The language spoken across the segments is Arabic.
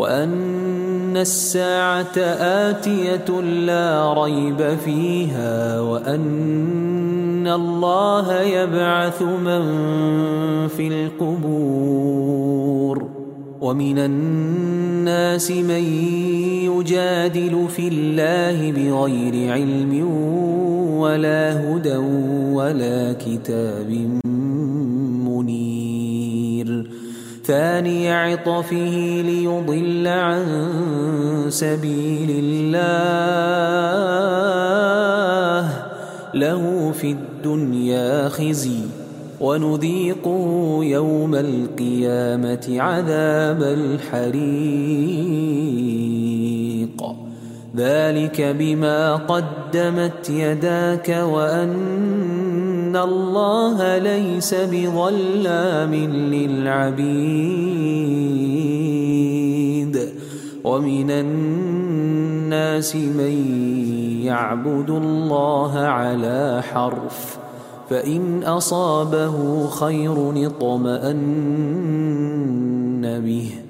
وأن الساعة آتية لا ريب فيها وأن الله يبعث من في القبور ومن الناس من يجادل في الله بغير علم ولا هدى ولا كتاب ثاني عطفه ليضل عن سبيل الله. له في الدنيا خزي ونذيقه يوم القيامة عذاب الحريق. ذلك بما قدمت يداك وأن الله ليس بظلام للعبيد ومن الناس من يعبد الله على حرف فإن أصابه خير اطمأن به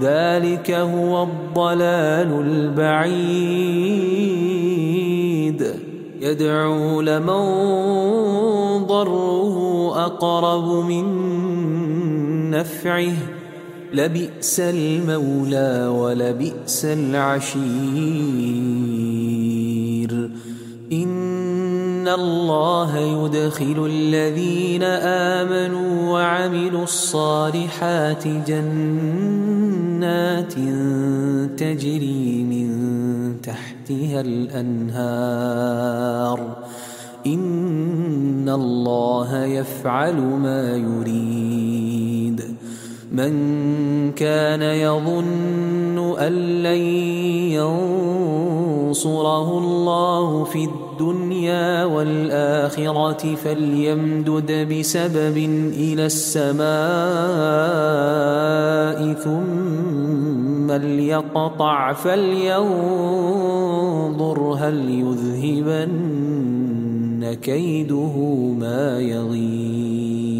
ذلك هو الضلال البعيد. يدعو لمن ضره أقرب من نفعه. لبئس المولى ولبئس العشير. إن الله يدخل الذين آمنوا وعملوا الصالحات جنات تجري من تحتها الأنهار. إن الله يفعل ما يريد. من كان يظن أن لن ينصره الله في الدنيا والآخرة فليمدد بسبب إلى السماء ثم ليقطع فلينظر هل يذهبن كيده ما يغيظ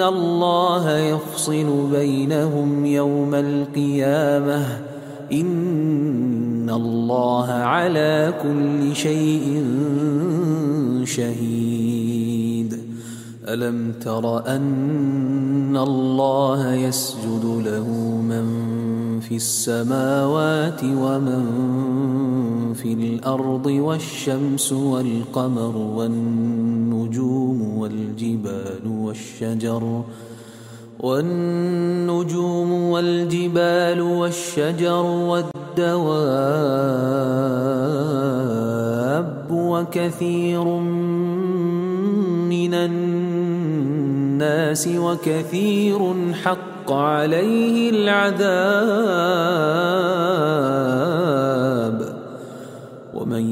الله يفصل بينهم يوم القيامة إن الله على كل شيء شهيد ألم تر أن الله يسجد له من في السماوات ومن في الأرض والشمس والقمر والنجوم والجبال والشجر والنجوم والجبال والشجر والدواب وكثير من الناس وكثير حق عليه العذاب. ومن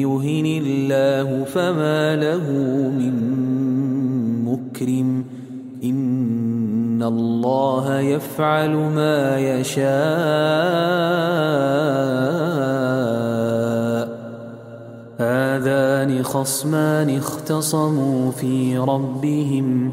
يهن الله فما له من مكرم. إن الله يفعل ما يشاء. هذان خصمان اختصموا في ربهم.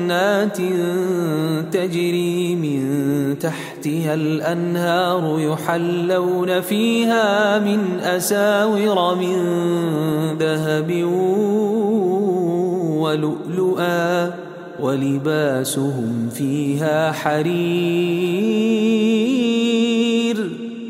تجري من تحتها الأنهار يحلون فيها من أساور من ذهب ولؤلؤا ولباسهم فيها حرير.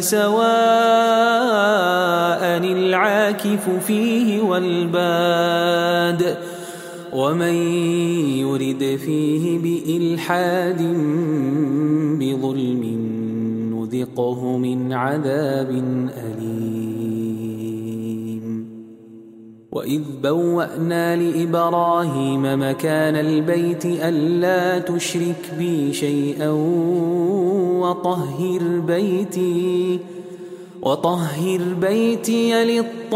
سواء العاكف فيه والباد ومن يرد فيه بإلحاد بظلم نذقه من عذاب أليم. وإذ بوأنا لإبراهيم مكان البيت ألا تشرك بي شيئا وطهر بيتي وطهر بيتي للطائفين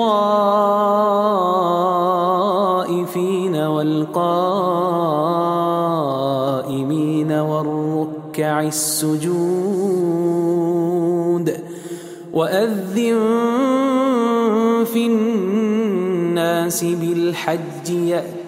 والقائمين والركع السجود. وأذن في الناس بالحج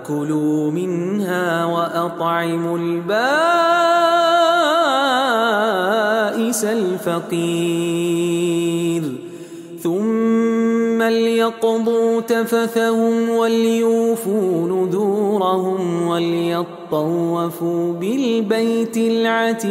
فكلوا منها وأطعموا البائس الفقير. ثم ليقضوا تفثهم وليوفوا نذورهم وليطوفوا بالبيت العتيق.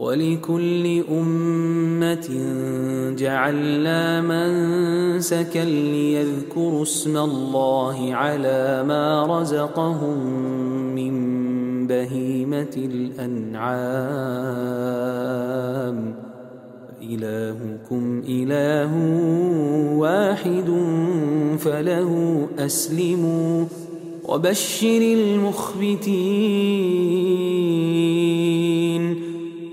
ولكل أمة جعلنا منسكا ليذكروا اسم الله على ما رزقهم من بهيمة الأنعام. إلهكم إله واحد فله أسلموا وبشر المخبتين.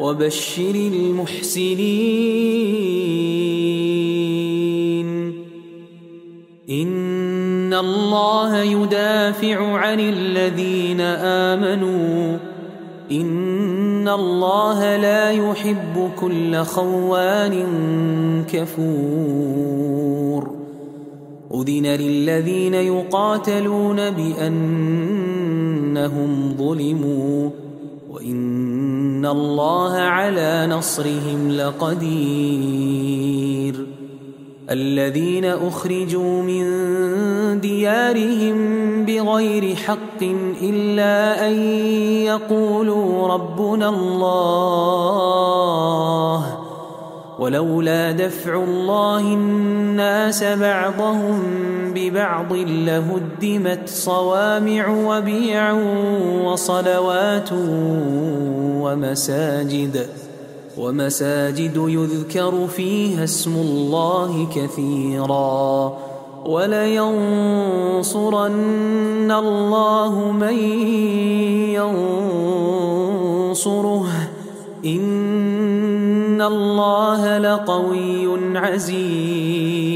وبشر المحسنين. إن الله يدافع عن الذين آمنوا. إن الله لا يحب كل خوان كفور. أذن للذين يقاتلون بأنهم ظلموا. وإن الله على نصرهم لقدير الذين أخرجوا من ديارهم بغير حق إلا أن يقولوا ربنا الله ولولا دفع الله الناس بعضهم ببعض لهدمت صوامع وبيع وصلوات ومساجد ومساجد يذكر فيها اسم الله كثيرا. ولينصرن الله من ينصره. إن الله لقوي عزيز.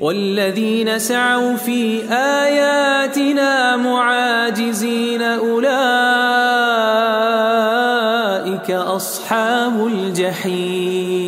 والذين سعوا في آياتنا معاجزين أولئك أصحاب الجحيم.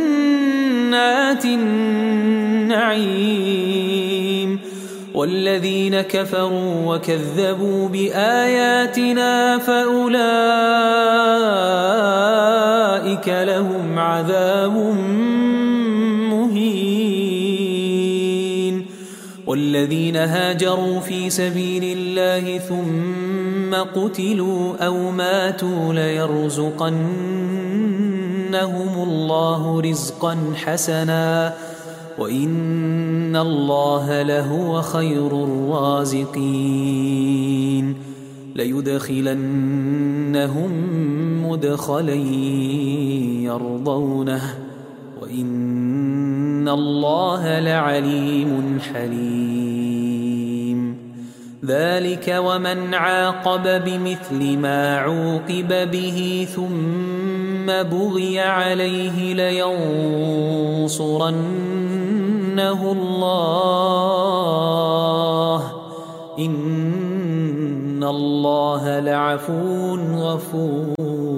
جنات النعيم والذين كفروا وكذبوا بآياتنا فأولئك لهم عذاب مهين والذين هاجروا في سبيل الله ثم قتلوا أو ماتوا ليرزقنهم الله رزقا حسناً وإن الله لهو خير الرازقين. ليدخلنهم مدخلا يرضونه وإن الله لعليم حليم. ذلك ومن عاقب بمثل ما عوقب به ثم بغي عليه لينصرنه الله. إن الله لعفو غفور.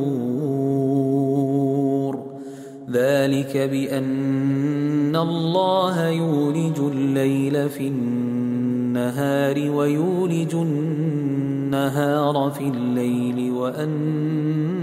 ذلك بأن الله يولج الليل في النهار ويولج النهار في الليل وأن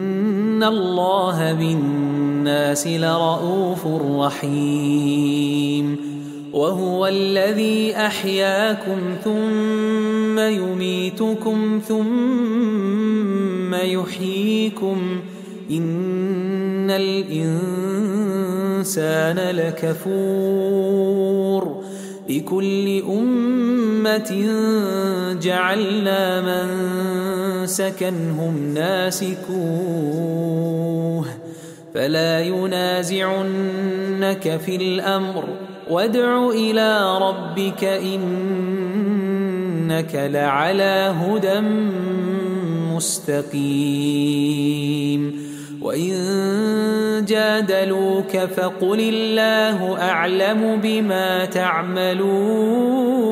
الله بالناس لرؤوف رحيم وهو الذي أحياكم ثم يميتكم ثم يحييكم إن الإنسان لكفور لكل أمة جعلنا من سكنهم ناسكوه فلا ينازعنك في الأمر وادع إلى ربك إنك لعلى هدى مستقيم وإن جادلوك فقل الله أعلم بما تعملون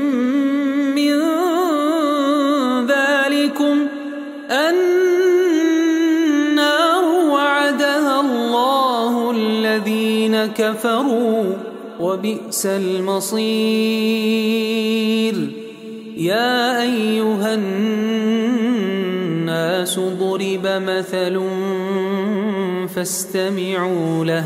ذلكم النار وعدها الله الذين كفروا وبئس المصير. يا أيها الناس ضرب مثل فاستمعوا له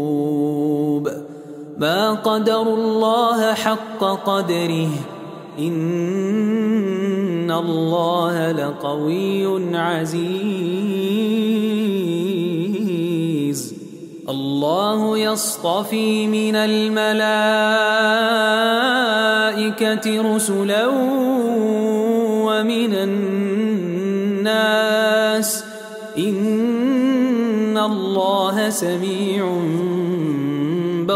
ما قدروا الله حق قدره. إن الله لقوي عزيز. الله يصطفي من الملائكة رسلا ومن الناس. إن الله سميع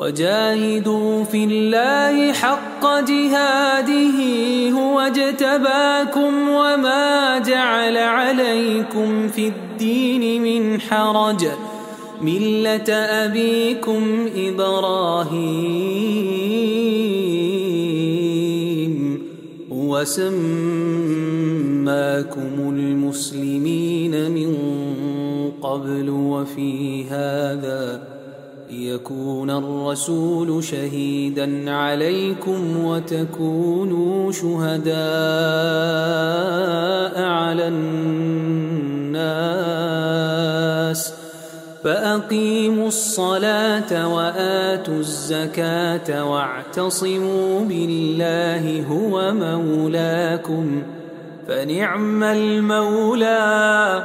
وجاهدوا في الله حق جهاده هو اجتباكم وما جعل عليكم في الدين من حرج. ملة أبيكم إبراهيم. وسماكم المسلمين من قبل وفي هذا ليكون الرسول شهيدا عليكم وتكونوا شهداء على الناس فأقيموا الصلاة وآتوا الزكاة واعتصموا بالله هو مولاكم فنعم المولى